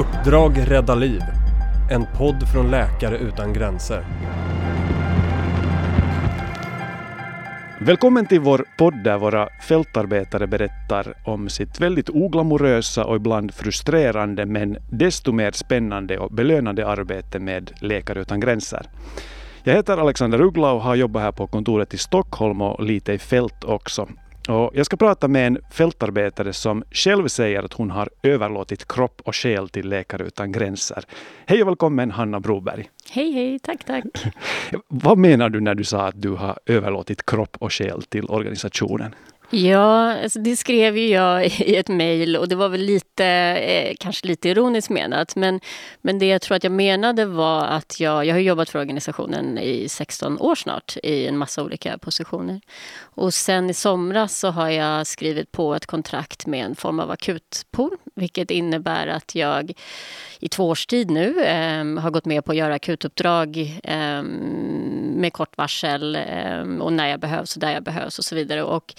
Uppdrag rädda liv. En podd från Läkare utan gränser. Välkommen till vår podd där våra fältarbetare berättar om sitt väldigt oglamorösa och ibland frustrerande men desto mer spännande och belönande arbete med Läkare utan gränser. Jag heter Alexander Uggla och har jobbat här på kontoret i Stockholm och lite i fält också. Och jag ska prata med en fältarbetare som själv säger att hon har överlåtit kropp och själ till Läkare utan gränser. Hej och välkommen Hanna Broberg. Hej, hej, tack, tack. Vad menar du när du sa att du har överlåtit kropp och själ till organisationen? Ja, alltså det skrev ju jag i ett mejl och det var väl lite, eh, kanske lite ironiskt menat. Men, men det jag tror att jag menade var att jag, jag har jobbat för organisationen i 16 år snart i en massa olika positioner. Och sen i somras så har jag skrivit på ett kontrakt med en form av akutpool, vilket innebär att jag i två års tid nu eh, har gått med på att göra akutuppdrag eh, med kort varsel eh, och när jag behövs och där jag behövs och så vidare. Och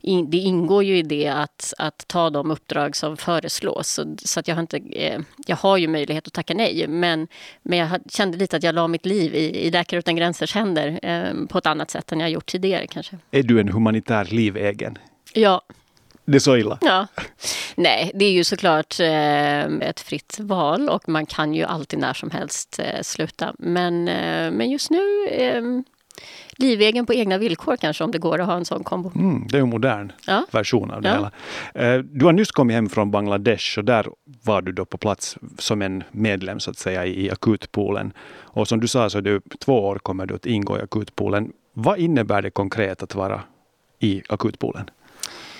in, det ingår ju i det att, att ta de uppdrag som föreslås. Så, så att jag, har inte, eh, jag har ju möjlighet att tacka nej, men, men jag kände lite att jag la mitt liv i, i Läkare utan gränsers händer eh, på ett annat sätt än jag gjort tidigare kanske. Är du en humanitär livegen? Ja, det är så illa? Ja. Nej, det är ju såklart eh, ett fritt val och man kan ju alltid när som helst eh, sluta. Men, eh, men just nu, eh, livegen på egna villkor kanske, om det går att ha en sån kombo. Mm, det är en modern ja. version av det ja. hela. Du har nyss kommit hem från Bangladesh och där var du då på plats som en medlem så att säga i akutpoolen. Och som du sa så du, två år kommer du att ingå i akutpoolen. Vad innebär det konkret att vara i akutpoolen?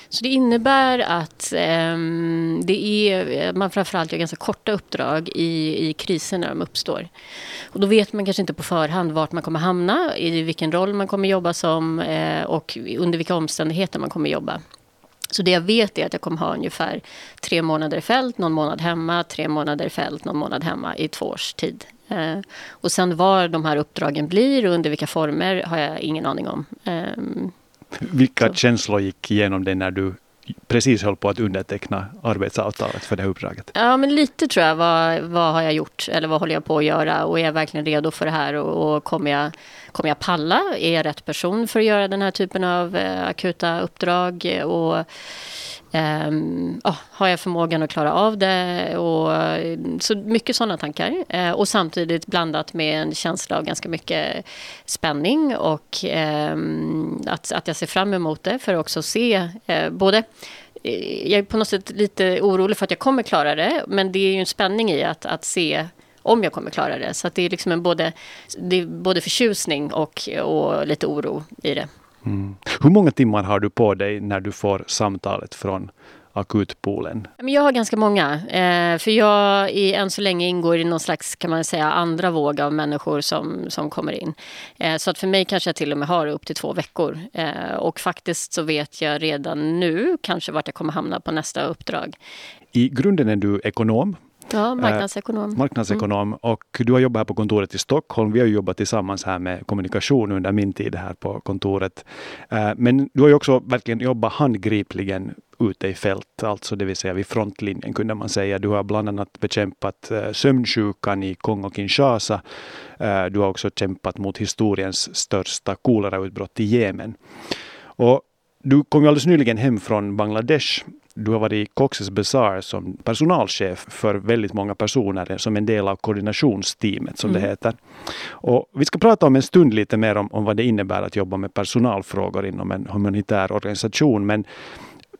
Så det innebär att eh, det är, man framförallt gör ganska korta uppdrag i, i kriser när de uppstår. Och då vet man kanske inte på förhand vart man kommer hamna, i vilken roll man kommer jobba som eh, och under vilka omständigheter man kommer jobba. Så det jag vet är att jag kommer ha ungefär tre månader i fält, någon månad hemma, tre månader i fält, någon månad hemma i två års tid. Eh, och sen var de här uppdragen blir och under vilka former har jag ingen aning om. Eh, vilka så. känslor gick igenom dig när du precis höll på att underteckna arbetsavtalet för det här uppdraget? Ja, men lite tror jag. Vad, vad har jag gjort? Eller vad håller jag på att göra? Och är jag verkligen redo för det här? Och, och kommer, jag, kommer jag palla? Är jag rätt person för att göra den här typen av eh, akuta uppdrag? Och Um, oh, har jag förmågan att klara av det? Och, eh, så mycket sådana tankar. Uh, och samtidigt blandat med en känsla av ganska mycket spänning och um, att, att jag ser fram emot det för att också se uh, både jag är på något sätt lite orolig för att jag kommer klara det, men det är ju en spänning i att, att se om jag kommer klara det. Så det är liksom en både, det är både förtjusning och, och lite oro i det. Mm. Hur många timmar har du på dig när du får samtalet från akutpoolen? Jag har ganska många. Eh, för jag i, än så länge ingår i någon slags kan man säga, andra våg av människor som, som kommer in. Eh, så att för mig kanske jag till och med har upp till två veckor. Eh, och faktiskt så vet jag redan nu kanske vart jag kommer hamna på nästa uppdrag. I grunden är du ekonom. Ja, eh, marknadsekonom. marknadsekonom. Mm. Och du har jobbat här på kontoret i Stockholm. Vi har jobbat tillsammans här med kommunikation under min tid här på kontoret. Eh, men du har ju också verkligen jobbat handgripligen ute i fält, alltså det vill säga vid frontlinjen kunde man säga. Du har bland annat bekämpat eh, sömnsjukan i Kongo-Kinshasa. Du har också kämpat mot historiens största kolerautbrott i Jemen. Och du kom ju alldeles nyligen hem från Bangladesh du har varit i Cox's Bazaar som personalchef för väldigt många personer som en del av koordinationsteamet som mm. det heter. Och vi ska prata om en stund lite mer om, om vad det innebär att jobba med personalfrågor inom en humanitär organisation. Men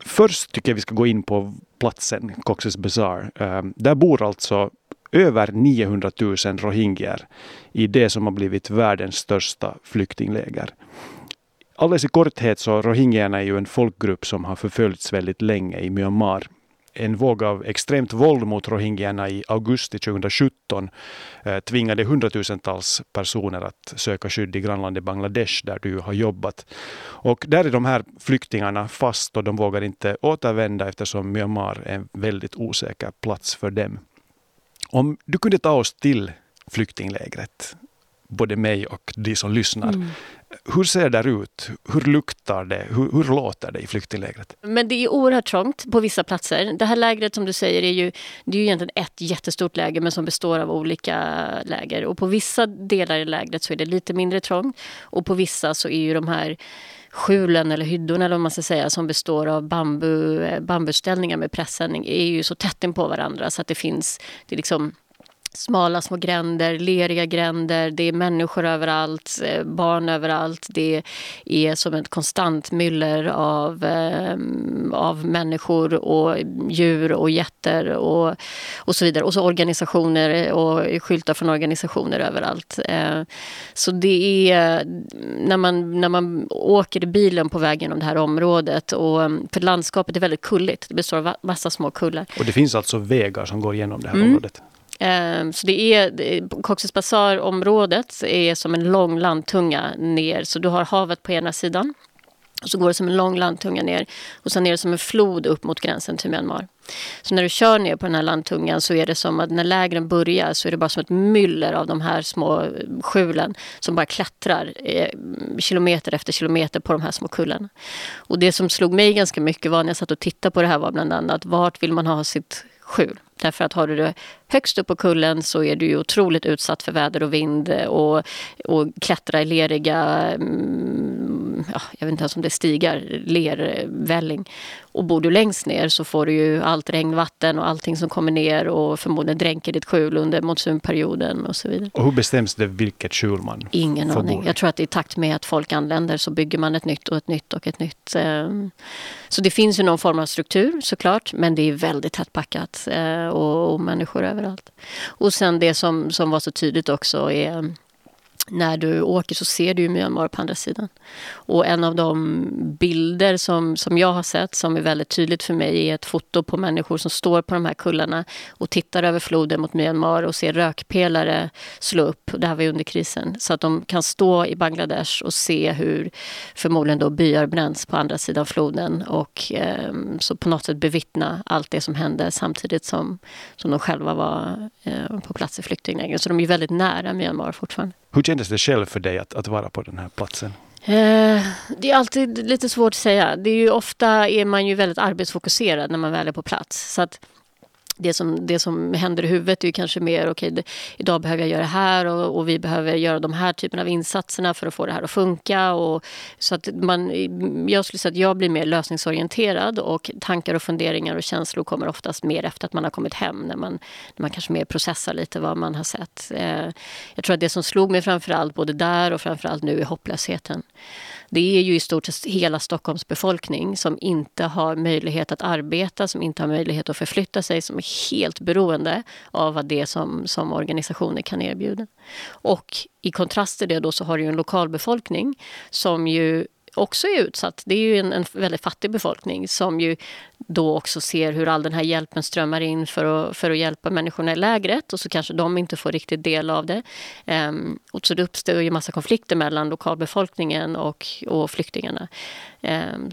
först tycker jag vi ska gå in på platsen Cox's Bazaar. Um, där bor alltså över 900 000 rohingyer i det som har blivit världens största flyktingläger. Alldeles i korthet så rohingyerna är ju en folkgrupp som har förföljts väldigt länge i Myanmar. En våg av extremt våld mot rohingyerna i augusti 2017 eh, tvingade hundratusentals personer att söka skydd i grannlandet Bangladesh där du har jobbat. Och där är de här flyktingarna fast och de vågar inte återvända eftersom Myanmar är en väldigt osäker plats för dem. Om du kunde ta oss till flyktinglägret, både mig och de som lyssnar. Mm. Hur ser det ut? Hur luktar det? Hur, hur låter det i flyktinglägret? Men det är oerhört trångt på vissa platser. Det här lägret som du säger är ju, det är ju egentligen ett jättestort läger men som består av olika läger. Och på vissa delar i lägret så är det lite mindre trångt och på vissa så är ju de här skjulen eller hyddorna eller vad man ska säga som består av bambu, eh, bambuställningar med pressändning är ju så tätt in på varandra så att det finns, det är liksom smala små gränder, leriga gränder, det är människor överallt, eh, barn överallt. Det är som ett konstant myller av, eh, av människor och djur och jätter och, och så vidare. Och så organisationer och skyltar från organisationer överallt. Eh, så det är när man, när man åker i bilen på väg genom det här området och för landskapet är väldigt kulligt. Det består av massa små kullar. Och det finns alltså vägar som går genom det här mm. området? Ehm, så det är, Cox's Bazar-området är som en lång landtunga ner. Så du har havet på ena sidan. Och så går det som en lång landtunga ner. Och sen är det som en flod upp mot gränsen till Myanmar. Så när du kör ner på den här landtungan så är det som att när lägren börjar så är det bara som ett myller av de här små skjulen som bara klättrar eh, kilometer efter kilometer på de här små kullarna. Och det som slog mig ganska mycket var när jag satt och tittade på det här var bland annat vart vill man ha sitt skjul? Därför att har du det högst upp på kullen så är du ju otroligt utsatt för väder och vind och, och klättra i leriga, mm, ja, jag vet inte ens om det är stigar, lervälling. Och bor du längst ner så får du ju allt regnvatten och allting som kommer ner och förmodligen dränker ditt skjul under monsunperioden och så vidare. Och hur bestäms det vilket skjul man Ingen får aning. Bo? Jag tror att i takt med att folk anländer så bygger man ett nytt och ett nytt och ett nytt. Ehm, så det finns ju någon form av struktur såklart men det är väldigt tättpackat eh, och människor överallt. Och sen det som, som var så tydligt också är när du åker så ser du ju Myanmar på andra sidan. Och en av de bilder som, som jag har sett som är väldigt tydligt för mig är ett foto på människor som står på de här kullarna och tittar över floden mot Myanmar och ser rökpelare slå upp. Det här var ju under krisen. Så att de kan stå i Bangladesh och se hur förmodligen då byar bränns på andra sidan floden och eh, så på något sätt bevittna allt det som hände samtidigt som, som de själva var eh, på plats i flyktinglägren. Så de är väldigt nära Myanmar fortfarande. Hur kändes det själv för dig att, att vara på den här platsen? Eh, det är alltid lite svårt att säga. Det är ju ofta är man ju väldigt arbetsfokuserad när man väl är på plats. Så att det som, det som händer i huvudet är ju kanske mer, okej, okay, idag behöver jag göra det här och, och, vi behöver göra de här typen av insatserna för att få det här att funka. Och, så att man, jag skulle säga att jag blir mer lösningsorienterad och tankar och funderingar och känslor kommer oftast mer efter att man har kommit hem, när man, när man kanske mer processar lite vad man har sett. Eh, jag tror att det som slog mig framför allt, både där och framförallt nu, är hopplösheten. Det är ju i stort sett hela Stockholms befolkning som inte har möjlighet att arbeta, som inte har möjlighet att förflytta sig, som är helt beroende av vad det som, som organisationer kan erbjuda. Och i kontrast till det då så har du en lokalbefolkning som ju också är utsatt. Det är ju en, en, väldigt fattig befolkning som ju då också ser hur all den här hjälpen strömmar in för att, för att hjälpa människorna i lägret och så kanske de inte får riktigt del av det. Um, och så det uppstår ju massa konflikter mellan lokalbefolkningen och, och flyktingarna. Um,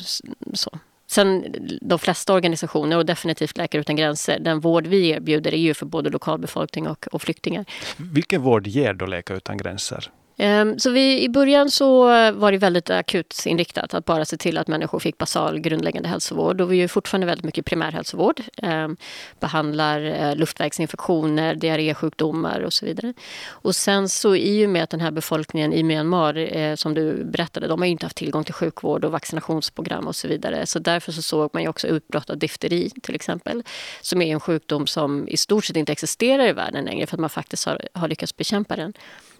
så. Sen de flesta organisationer och definitivt Läkare utan gränser, den vård vi erbjuder är ju för både lokalbefolkning och, och flyktingar. Vilken vård ger då Läkare utan gränser? Ehm, så vi, i början så var det väldigt akutinriktat att bara se till att människor fick basal grundläggande hälsovård. Och vi gör fortfarande väldigt mycket primärhälsovård. Ehm, behandlar eh, luftvägsinfektioner, diarrésjukdomar och så vidare. Och sen så i och med att den här befolkningen i Myanmar, eh, som du berättade, de har inte haft tillgång till sjukvård och vaccinationsprogram och så vidare. Så därför så såg man ju också utbrott av difteri till exempel. Som är en sjukdom som i stort sett inte existerar i världen längre för att man faktiskt har, har lyckats bekämpa den.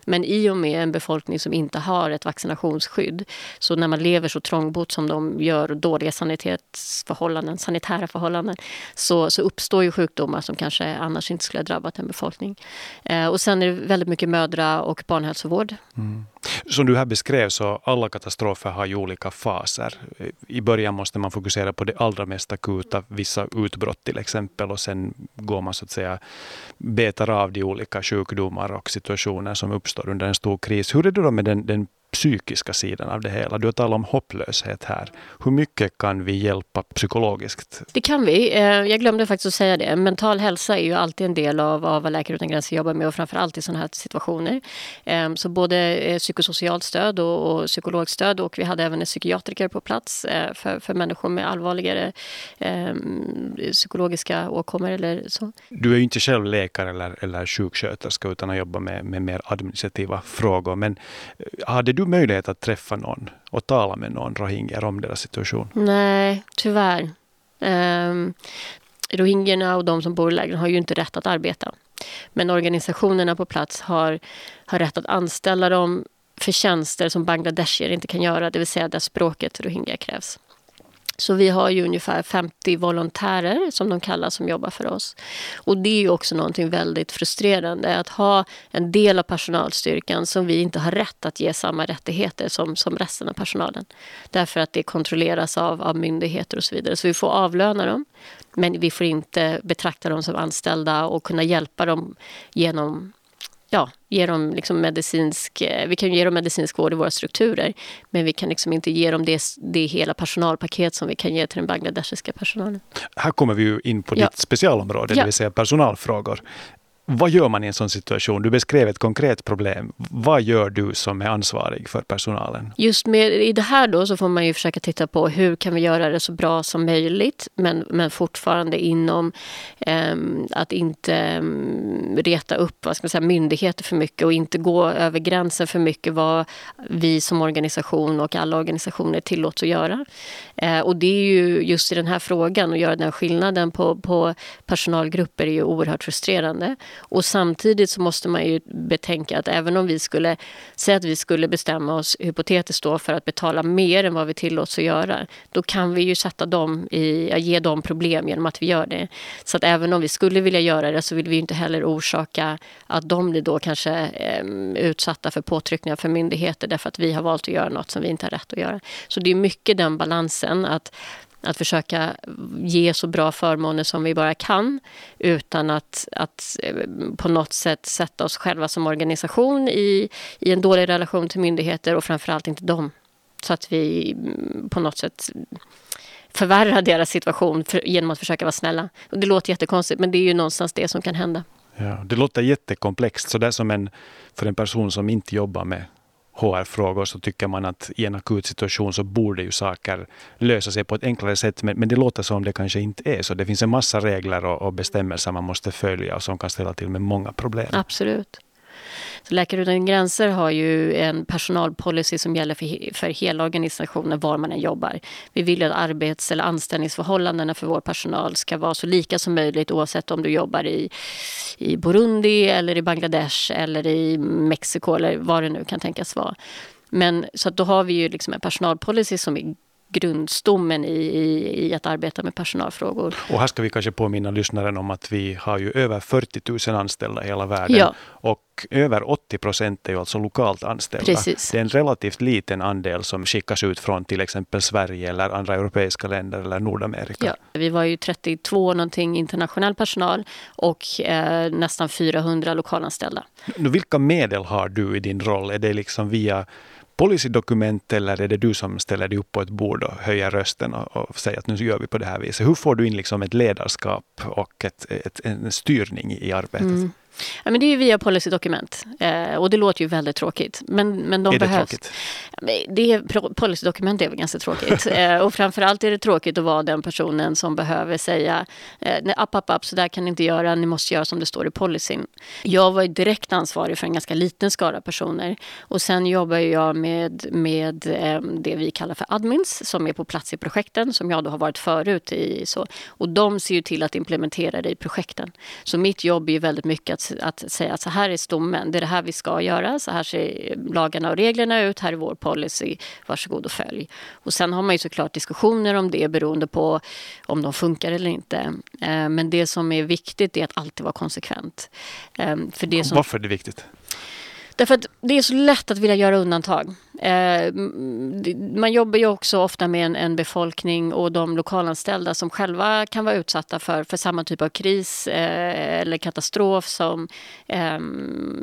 Men i och med en befolkning som inte har ett vaccinationsskydd så när man lever så trångbott som de gör, dåliga sanitetsförhållanden, sanitära förhållanden så, så uppstår ju sjukdomar som kanske annars inte skulle ha drabbat en befolkning. Eh, och sen är det väldigt mycket mödra och barnhälsovård. Mm. Som du här beskrev så alla katastrofer har ju olika faser. I början måste man fokusera på det allra mest akuta, vissa utbrott till exempel och sen går man så att säga betar av de olika sjukdomar och situationer som uppstår under en stor kris. Hur är det då med den, den psykiska sidan av det hela. Du har talat om hopplöshet här. Hur mycket kan vi hjälpa psykologiskt? Det kan vi. Eh, jag glömde faktiskt att säga det. Mental hälsa är ju alltid en del av, av vad Läkare utan gränser jobbar med och framförallt i sådana här situationer. Eh, så både eh, psykosocialt stöd och, och psykologstöd och vi hade även en psykiatriker på plats för, för människor med allvarligare eh, psykologiska åkommor eller så. Du är ju inte själv läkare eller, eller sjuksköterska utan har jobbat med, med mer administrativa frågor. Men hade du du möjlighet att träffa någon och tala med någon rohingyer om deras situation? Nej, tyvärr. Ehm, um, rohingyerna och de som bor i lägren har ju inte rätt att arbeta. Men organisationerna på plats har, har rätt att anställa dem för tjänster som bangladeshier inte kan göra, det vill säga där språket rohingya krävs. Så vi har ju ungefär 50 volontärer som de kallar som jobbar för oss. Och det är ju också någonting väldigt frustrerande att ha en del av personalstyrkan som vi inte har rätt att ge samma rättigheter som, som resten av personalen. Därför att det kontrolleras av, av myndigheter och så vidare. Så vi får avlöna dem men vi får inte betrakta dem som anställda och kunna hjälpa dem genom ja, ge dem liksom medicinsk, eh, vi kan ge dem medicinsk vård i våra strukturer men vi kan liksom inte ge dem det, det hela personalpaket som vi kan ge till den bangladeshiska personalen. Här kommer vi in på ja. ditt specialområde, ja. det vill säga personalfrågor. Vad gör man i en sån situation? Du beskrev ett konkret problem. Vad gör du som är ansvarig för personalen? Just med, i det här då så får man ju försöka titta på hur kan vi göra det så bra som möjligt men, men fortfarande inom eh, att inte eh, reta upp vad ska man säga, myndigheter för mycket och inte gå över gränsen för mycket vad vi som organisation och alla organisationer tillåts att göra. Eh, och det är ju just i den här frågan, att göra den skillnaden på, på personalgrupper är ju oerhört frustrerande. Och samtidigt så måste man ju betänka att även om vi skulle säga att vi skulle bestämma oss hypotetiskt då för att betala mer än vad vi tillåts att göra, då kan vi ju sätta dem i, ge dem problem genom att vi gör det. Så att även om vi skulle vilja göra det så vill vi inte heller orsaka att de blir då kanske eh, utsatta för påtryckningar för myndigheter därför att vi har valt att göra något som vi inte har rätt att göra. Så det är mycket den balansen att att försöka ge så bra förmåner som vi bara kan utan att, att eh, på något sätt sätta oss själva som organisation i, i en dålig relation till myndigheter och framförallt inte dem. Så att vi mm, på något sätt förvärrar deras situation för, genom att försöka vara snälla. Och det låter jättekonstigt men det är ju någonstans det som kan hända. Ja, det låter jättekomplext. Så det är som en, för en person som inte jobbar med HR-frågor så tycker man att i en akut situation så borde ju saker lösa sig på ett enklare sätt. Men, men det låter som det kanske inte är så. Det finns en massa regler och, och bestämmelser man måste följa och som kan ställa till med många problem. Absolut. Så Läkare utan gränser har ju en personalpolicy som gäller för, för hela organisationen var man än jobbar. Vi vill att arbets eller anställningsförhållandena för vår personal ska vara så lika som möjligt oavsett om du jobbar i, i Burundi eller i Bangladesh eller i Mexiko eller vad det nu kan tänkas vara. Men så att då har vi ju liksom en personalpolicy som är grundstommen i, i, i, att arbeta med personalfrågor. Och här ska vi kanske påminna lyssnaren om att vi har ju över 40 000 anställda i hela världen. Ja. Och över 80 procent är ju alltså lokalt anställda. Precis. Det är en relativt liten andel som skickas ut från till exempel Sverige eller andra europeiska länder eller Nordamerika. Ja. Vi var ju 32 någonting internationell personal och eh, nästan 400 lokalanställda. Nu, vilka medel har du i din roll? Är det liksom via policydokument eller är det du som ställer dig upp på ett bord och höjer rösten och, och säger att nu gör vi på det här viset? Hur får du in liksom ett ledarskap och ett, ett, en styrning i arbetet? Mm. Ja, men det är via policydokument eh, och det låter ju väldigt tråkigt. Men, men de är behövs. det tråkigt? Det är, policydokument är väl ganska tråkigt. eh, och framförallt är det tråkigt att vara den personen som behöver säga eh, app, app, app, så där kan ni inte göra, ni måste göra som det står i policyn. Jag var direkt ansvarig för en ganska liten skara personer och sen jobbar jag med, med eh, det vi kallar för admins som är på plats i projekten som jag då har varit förut i. Så. Och de ser ju till att implementera det i projekten. Så mitt jobb är väldigt mycket att att, säga att så här är stommen, det är det här vi ska göra, så här ser lagarna och reglerna ut, här är vår policy, varsågod och följ. Och sen har man ju såklart diskussioner om det beroende på om de funkar eller inte. Eh, men det som är viktigt är att alltid vara konsekvent. Eh, för det som, Varför är det viktigt? Därför att det är så lätt att vilja göra undantag. Eh, man jobbar ju också ofta med en, en, befolkning och de lokalanställda som själva kan vara utsatta för, för samma typ av kris eh, eller katastrof som, eh,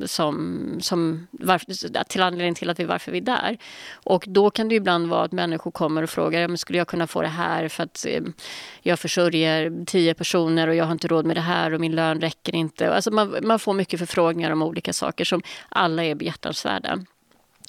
som, som varför, till anledning till att vi, varför vi är där. Och då kan det ibland vara att människor kommer och frågar, om skulle jag kunna få det här för att eh, jag försörjer tio personer och jag har inte råd med det här och min lön räcker inte. Alltså man, man får mycket förfrågningar om olika saker som alla är behjärtansvärda.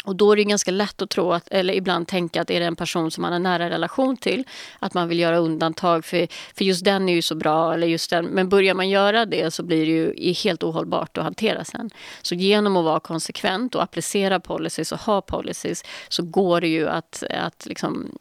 Och då är det ganska lätt att tro, att, eller ibland tänka att är det en person som man har nära relation till, att man vill göra undantag för, för just den är ju så bra. Eller just den. Men börjar man göra det så blir det ju helt ohållbart att hantera sen. Så genom att vara konsekvent och applicera policies och ha policies så går det ju att, att liksom,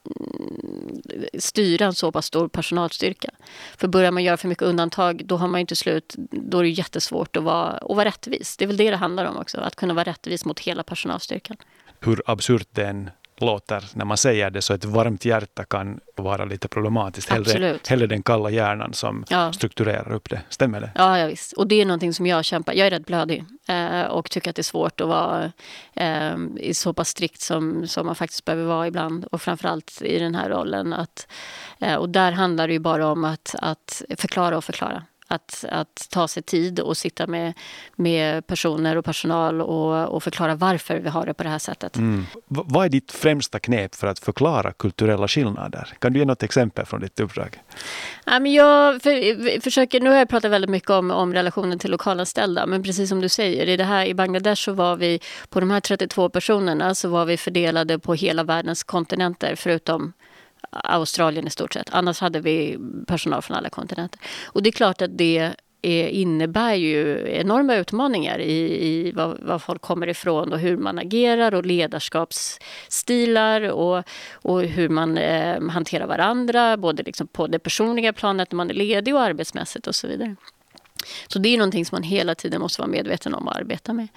styra en så pass stor personalstyrka. För börjar man göra för mycket undantag då har man ju till slut, då är det jättesvårt att vara, att vara rättvis. Det är väl det det handlar om också, att kunna vara rättvis mot hela personalstyrkan hur absurt det än låter när man säger det, så ett varmt hjärta kan vara lite problematiskt. Hellre, hellre den kalla hjärnan som ja. strukturerar upp det. Stämmer det? Ja, ja, visst. Och det är någonting som jag kämpar. Jag är rätt blödig eh, och tycker att det är svårt att vara eh, så pass strikt som, som man faktiskt behöver vara ibland. Och framförallt i den här rollen. Att, eh, och där handlar det ju bara om att, att förklara och förklara. Att, att ta sig tid och sitta med, med personer och personal och, och förklara varför vi har det på det här sättet. Mm. Vad är ditt främsta knep för att förklara kulturella skillnader? Kan du ge något exempel från ditt uppdrag? Jag för, försöker, nu har jag pratat väldigt mycket om, om relationen till lokalanställda, men precis som du säger, i, det här, i Bangladesh så var vi, på de här 32 personerna, så var vi fördelade på hela världens kontinenter förutom Australien i stort sett. Annars hade vi personal från alla kontinenter. Och det är klart att det är, innebär ju enorma utmaningar i, i var, var, folk kommer ifrån och hur man agerar och ledarskapsstilar och, och hur man eh, hanterar varandra, både liksom på det personliga planet när man är ledig och arbetsmässigt och så vidare. Så det är någonting som man hela tiden måste vara medveten om och arbeta med.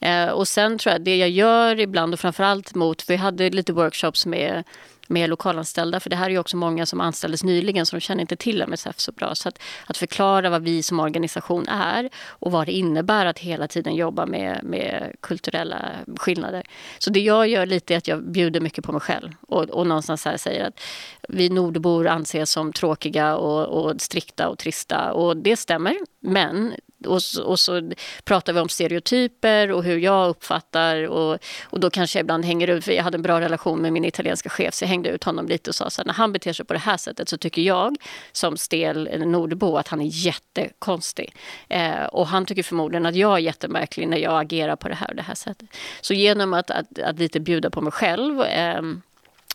Eh, och sen tror jag det jag gör ibland och framförallt mot, vi hade lite workshops med med lokalanställda. För det här är ju också många som anställdes nyligen så de känner inte till MSF så bra. Så att, att förklara vad vi som organisation är och vad det innebär att hela tiden jobba med, med kulturella skillnader. Så det jag gör lite är att jag bjuder mycket på mig själv och, och någonstans här säger att vi nordbor anses som tråkiga och, och strikta och trista och det stämmer. Men och, och, så pratar vi om stereotyper och hur jag uppfattar och, och då kanske jag ibland hänger ut, för jag hade en bra relation med min italienska chef så jag hängde ut honom lite och sa så här, när han beter sig på det här sättet så tycker jag som stel eh, nordbo att han är jättekonstig. Eh, och han tycker förmodligen att jag är jättemärklig när jag agerar på det här och det här sättet. Så genom att, att, att lite bjuda på mig själv eh,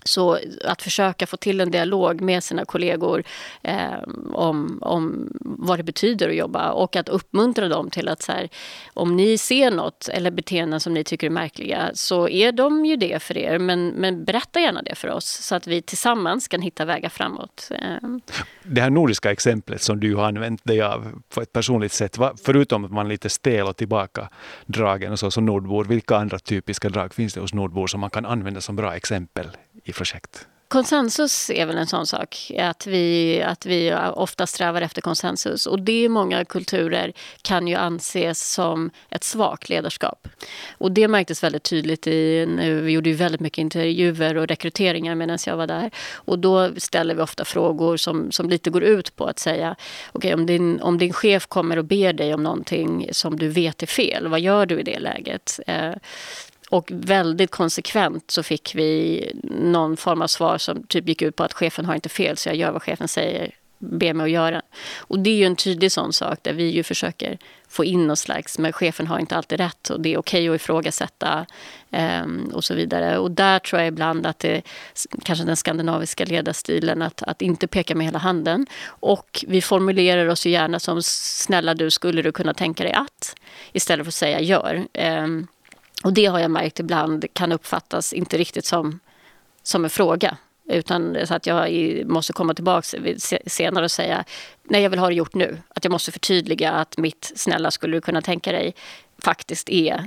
så att försöka få till en dialog med sina kollegor eh, om, om vad det betyder att jobba och att uppmuntra dem till att så här, om ni ser något eller beteenden som ni tycker är märkliga så är de ju det för er. Men, men berätta gärna det för oss så att vi tillsammans kan hitta vägar framåt. Eh. Det här nordiska exemplet som du har använt dig av på ett personligt sätt, förutom att man är lite stel och tillbakadragen och så som nordbor, vilka andra typiska drag finns det hos nordbor som man kan använda som bra exempel i projekt? Konsensus är väl en sån sak, att vi, att vi ofta strävar efter konsensus. Och det i många kulturer kan ju anses som ett svagt ledarskap. Och det märktes väldigt tydligt i, nu, vi gjorde ju väldigt mycket intervjuer och rekryteringar medan jag var där. Och då ställer vi ofta frågor som, som lite går ut på att säga, okej okay, om, din, om din chef kommer och ber dig om någonting som du vet är fel, vad gör du i det läget? Eh, och väldigt konsekvent så fick vi någon form av svar som typ gick ut på att chefen har inte fel så jag gör vad chefen säger, ber mig att göra. Och det är ju en tydlig sån sak där vi ju försöker få in något slags, men chefen har inte alltid rätt och det är okej okay att ifrågasätta um, och så vidare. Och där tror jag ibland att det kanske den skandinaviska ledarstilen att, att inte peka med hela handen. Och vi formulerar oss ju gärna som snälla du, skulle du kunna tänka dig att? Istället för att säga gör. Um, och det har jag märkt ibland kan uppfattas inte riktigt som, som en fråga. Utan så att jag måste komma tillbaka senare och säga nej jag vill ha det gjort nu. Att jag måste förtydliga att mitt snälla skulle du kunna tänka dig faktiskt är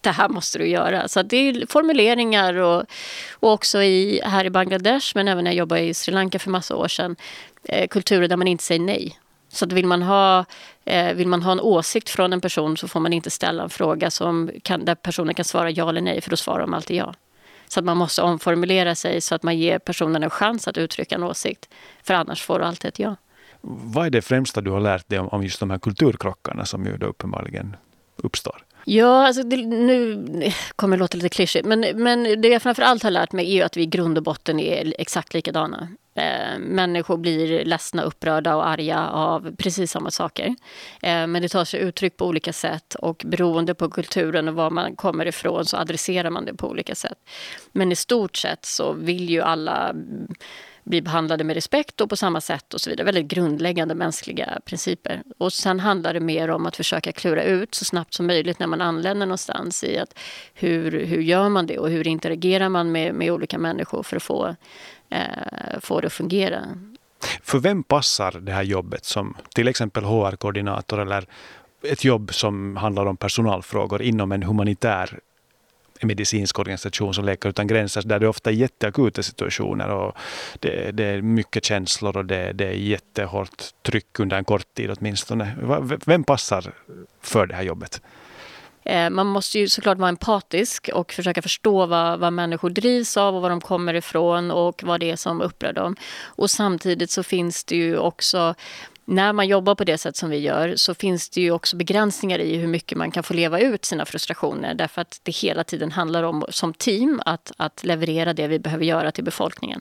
det här måste du göra. Så det är formuleringar och, och också i, här i Bangladesh men även när jag jobbade i Sri Lanka för massa år sedan. Eh, kulturer där man inte säger nej. Så att vill, man ha, eh, vill man ha en åsikt från en person så får man inte ställa en fråga som kan, där personen kan svara ja eller nej för då svarar de alltid ja. Så att man måste omformulera sig så att man ger personen en chans att uttrycka en åsikt. För annars får du alltid ett ja. Vad är det främsta du har lärt dig om, om just de här kulturkrockarna som ju då uppenbarligen uppstår? Ja, alltså det, nu kommer det låta lite klyschigt, men, men det jag framför allt har lärt mig är att vi i grund och botten är exakt likadana. Eh, människor blir ledsna, upprörda och arga av precis samma saker. Eh, men det tar sig uttryck på olika sätt och beroende på kulturen och var man kommer ifrån så adresserar man det på olika sätt. Men i stort sett så vill ju alla bli behandlade med respekt och på samma sätt och så vidare. Väldigt grundläggande mänskliga principer. Och sen handlar det mer om att försöka klura ut så snabbt som möjligt när man anländer någonstans i att hur, hur gör man det och hur interagerar man med, med olika människor för att få, Eh, få det att fungera. För vem passar det här jobbet som till exempel HR-koordinator eller ett jobb som handlar om personalfrågor inom en humanitär medicinsk organisation som Läkare utan gränser, där det ofta är jätteakuta situationer och det, det är mycket känslor och det, det är jättehårt tryck under en kort tid åtminstone. Vem passar för det här jobbet? Eh, man måste ju såklart vara empatisk och försöka förstå vad, vad människor drivs av och var de kommer ifrån och vad det är som upprör dem. Och samtidigt så finns det ju också när man jobbar på det sätt som vi gör så finns det ju också begränsningar i hur mycket man kan få leva ut sina frustrationer därför att det hela tiden handlar om som team att, att leverera det vi behöver göra till befolkningen.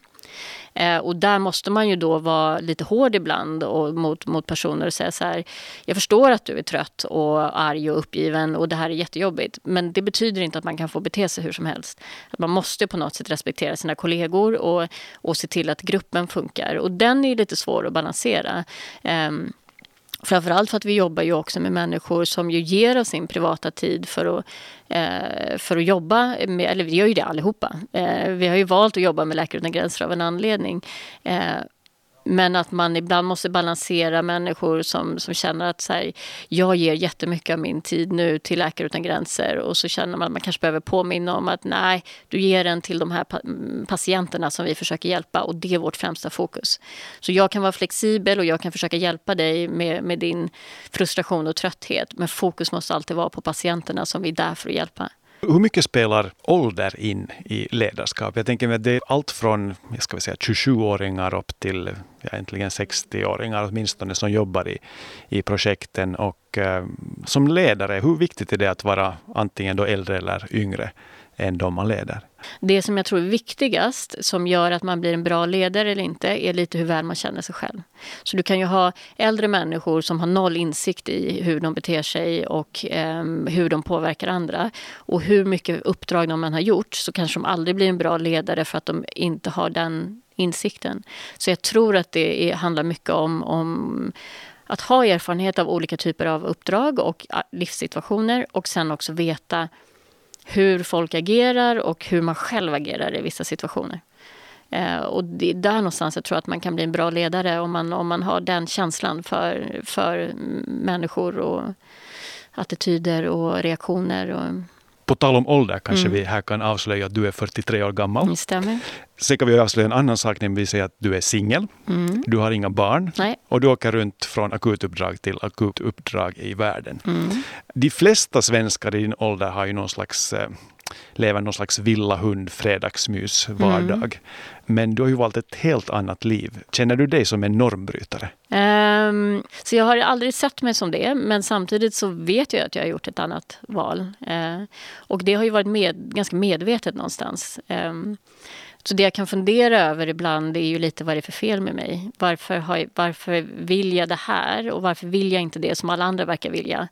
Eh, och där måste man ju då vara lite hård ibland och mot, mot personer och säga så här, jag förstår att du är trött och arg och uppgiven och det här är jättejobbigt. Men det betyder inte att man kan få bete sig hur som helst. Att man måste på något sätt respektera sina kollegor och, och se till att gruppen funkar. Och den är lite svår att balansera. Eh, Framförallt för att vi jobbar ju också med människor som ju ger oss sin privata tid för att, eh, för att jobba med, eller vi gör ju det allihopa. Eh, vi har ju valt att jobba med Läkare utan gränser av en anledning. Eh, men att man ibland måste balansera människor som, som känner att så här, jag ger jättemycket av min tid nu till Läkare utan gränser och så känner man att man kanske behöver påminna om att nej, du ger den till de här patienterna som vi försöker hjälpa och det är vårt främsta fokus. Så jag kan vara flexibel och jag kan försöka hjälpa dig med, med din frustration och trötthet men fokus måste alltid vara på patienterna som vi är där för att hjälpa. Hur mycket spelar ålder in i ledarskap? Jag tänker mig att det är allt från jag ska säga, 27-åringar upp till ja, egentligen 60-åringar åtminstone som jobbar i, i projekten. Och eh, som ledare, hur viktigt är det att vara antingen då äldre eller yngre än de man leder? Det som jag tror är viktigast, som gör att man blir en bra ledare eller inte, är lite hur väl man känner sig själv. Så du kan ju ha äldre människor som har noll insikt i hur de beter sig och eh, hur de påverkar andra. Och hur mycket uppdrag de än har gjort så kanske de aldrig blir en bra ledare för att de inte har den insikten. Så jag tror att det är, handlar mycket om, om att ha erfarenhet av olika typer av uppdrag och livssituationer och sen också veta hur folk agerar och hur man själv agerar i vissa situationer. Eh, och det är där någonstans jag tror att man kan bli en bra ledare om man, om man har den känslan för, för människor och attityder och reaktioner. Och, på tal om ålder kanske mm. vi här kan avslöja att du är 43 år gammal. Det stämmer. Sen kan vi avslöja en annan sak, nämligen säga att du är singel. Mm. Du har inga barn. Nej. Och du åker runt från akutuppdrag till akutuppdrag i världen. Mm. De flesta svenskar i din ålder har ju någon slags lever någon slags villa hund fredagsmys vardag. Mm. Men du har ju valt ett helt annat liv. Känner du dig som en normbrytare? Um, så jag har aldrig sett mig som det, men samtidigt så vet jag att jag har gjort ett annat val. Uh, och det har ju varit med, ganska medvetet någonstans. Um, så det jag kan fundera över ibland är ju lite vad det är för fel med mig. Varför, har, varför vill jag det här och varför vill jag inte det som alla andra verkar vilja?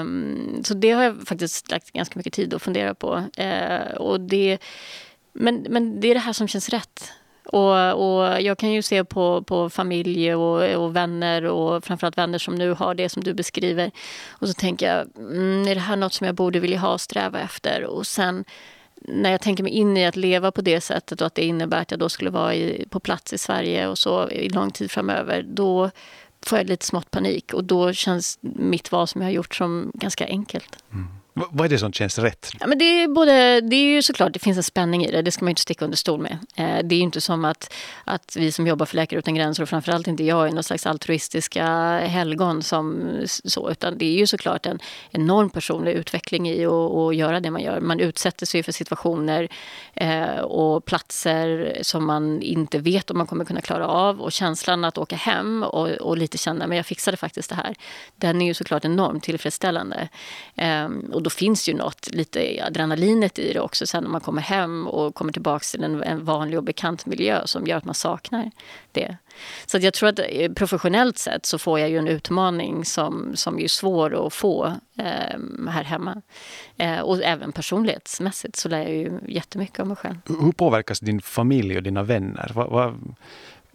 Um, så det har jag faktiskt lagt ganska mycket tid att fundera på. Uh, och det, men, men det är det här som känns rätt. Och, och, jag kan ju se på, på familj och, och, vänner och framförallt vänner som nu har det som du beskriver. Och så tänker jag, mm, är det här något som jag borde vilja ha och sträva efter? Och sen när jag tänker mig in i att leva på det sättet och att det innebär att jag då skulle vara i, på plats i Sverige och så i lång tid framöver, då får jag lite smått panik och då känns mitt val som jag har gjort som ganska enkelt. Mm. V vad är det som känns rätt? Ja, men det, är både, det är ju såklart, det finns en spänning i det. Det ska man inte sticka under stol med. Eh, det är ju inte som att, att vi som jobbar för Läkare utan gränser och framförallt inte jag är någon slags altruistiska helgon som så. Utan det är ju såklart en enorm personlig utveckling i att göra det man gör. Man utsätter sig för situationer eh, och platser som man inte vet om man kommer kunna klara av. Och känslan att åka hem och, och lite känna, men jag fixade faktiskt det här. Den är ju såklart enormt tillfredsställande. Eh, och då finns ju något, lite adrenalinet i det också sen när man kommer hem och kommer tillbaka till en, en vanlig och bekant miljö som gör att man saknar det. Så jag tror att eh, professionellt sett så får jag ju en utmaning som, som är svår att få eh, här hemma. Eh, och även personlighetsmässigt så lär jag ju jättemycket om mig själv. Hur påverkas din familj och dina vänner? Va, va,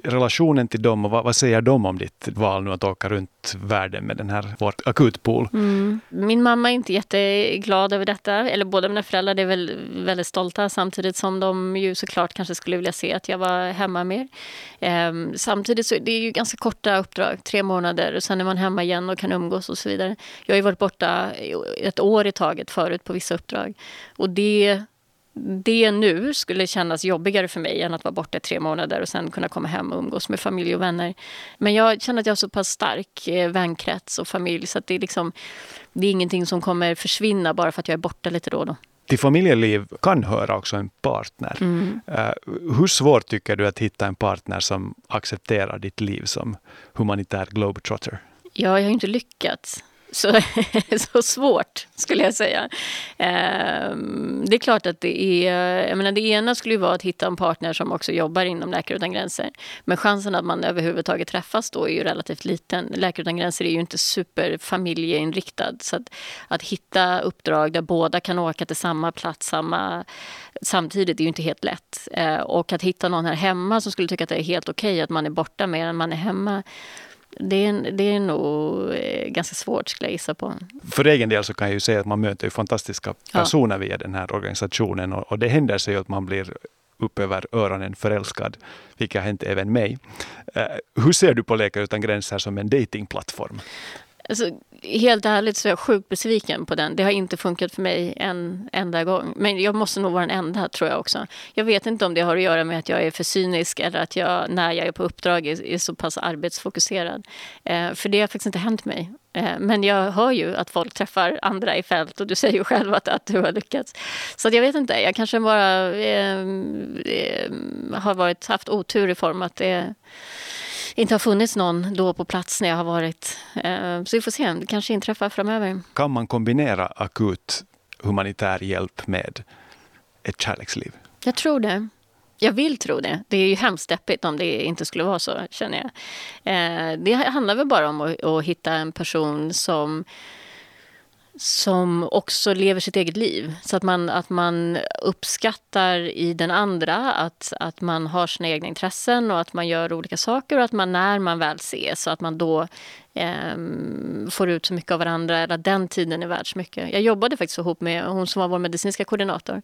relationen till dem och vad, vad, säger de om ditt val nu att åka runt världen med den här vår akutpool? Mm. Min mamma är inte jätteglad över detta. Eller båda mina föräldrar är väl väldigt stolta samtidigt som de ju såklart kanske skulle vilja se att jag var hemma mer. Ehm, samtidigt så det är ju ganska korta uppdrag, tre månader och sen är man hemma igen och kan umgås och så vidare. Jag har ju varit borta ett år i taget förut på vissa uppdrag och det det nu skulle kännas jobbigare för mig än att vara borta i tre månader och sen kunna komma hem och umgås med familj och vänner. Men jag känner att jag har så pass stark eh, vänkrets och familj så att det är, liksom, det är ingenting som kommer försvinna bara för att jag är borta lite då och då. Till familjeliv kan höra också en partner. Mm. Uh, hur svårt tycker du att hitta en partner som accepterar ditt liv som humanitär globetrotter? Ja, jag har inte lyckats. Så, så svårt, skulle jag säga. Ehm, det är klart att det är... Jag menar, det ena skulle ju vara att hitta en partner som också jobbar inom Läkare utan gränser. Men chansen att man överhuvudtaget träffas då är ju relativt liten. Läkare utan gränser är ju inte superfamiljeinriktad. Så att, att hitta uppdrag där båda kan åka till samma plats samma, samtidigt är ju inte helt lätt. Ehm, och att hitta någon här hemma som skulle tycka att det är helt okej okay att man är borta mer än man är hemma det är, det är nog eh, ganska svårt skulle jag gissa på. För egen del så kan jag ju säga att man möter fantastiska personer ja. via den här organisationen och, och det händer sig att man blir upp över öronen förälskad, vilket har hänt även mig. Uh, hur ser du på Läkare utan gränser som en datingplattform? Alltså, helt ärligt så är jag sjukt besviken på den. Det har inte funkat för mig en enda gång. Men jag måste nog vara den enda, tror jag också. Jag vet inte om det har att göra med att jag är för cynisk eller att jag, när jag är på uppdrag, är, är så pass arbetsfokuserad. Eh, för det har faktiskt inte hänt mig. Eh, men jag hör ju att folk träffar andra i fält och du säger ju själv att, att du har lyckats. Så jag vet inte, jag kanske bara eh, eh, har varit, haft otur i form att det inte har funnits någon då på plats när jag har varit. Eh, så vi får se, det kanske inträffar framöver. Kan man kombinera akut humanitär hjälp med ett kärleksliv? Jag tror det. Jag vill tro det. Det är ju hemskt deppigt om det inte skulle vara så, känner jag. Eh, det handlar väl bara om att, hitta en person som som också lever sitt eget liv. Så att man, att man uppskattar i den andra att, att man har sina egna intressen och att man gör olika saker och att man när man väl ses så att man då Ehm, får ut så mycket av varandra eller att den tiden är värd så mycket. Jag jobbade faktiskt ihop med hon som var vår medicinska koordinator.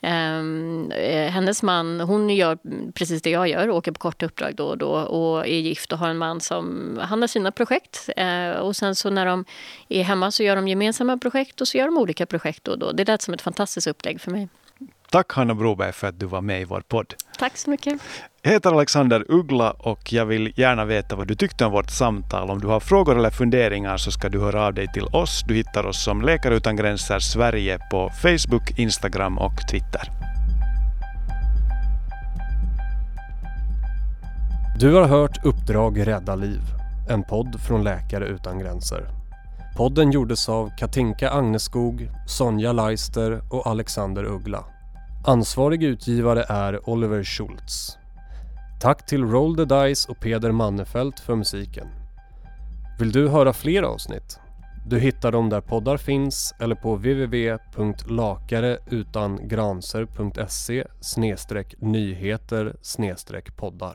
Ehm, eh, hennes man, hon gör precis det jag gör, åker på korta uppdrag då och då och är gift och har en man som, han har sina projekt eh, och sen så när de är hemma så gör de gemensamma projekt och så gör de olika projekt då och då. Det lät som ett fantastiskt upplägg för mig. Tack Hanna Broberg för att du var med i vår podd. Tack så mycket. Jag heter Alexander Uggla och jag vill gärna veta vad du tyckte om vårt samtal. Om du har frågor eller funderingar så ska du höra av dig till oss. Du hittar oss som Läkare utan gränser Sverige på Facebook, Instagram och Twitter. Du har hört Uppdrag rädda liv, en podd från Läkare utan gränser. Podden gjordes av Katinka Agneskog, Sonja Leister och Alexander Uggla. Ansvarig utgivare är Oliver Schultz. Tack till Roll the Dice och Peder Mannefelt för musiken. Vill du höra fler avsnitt? Du hittar dem där poddar finns eller på www.lakareutangranser.se nyheter poddar.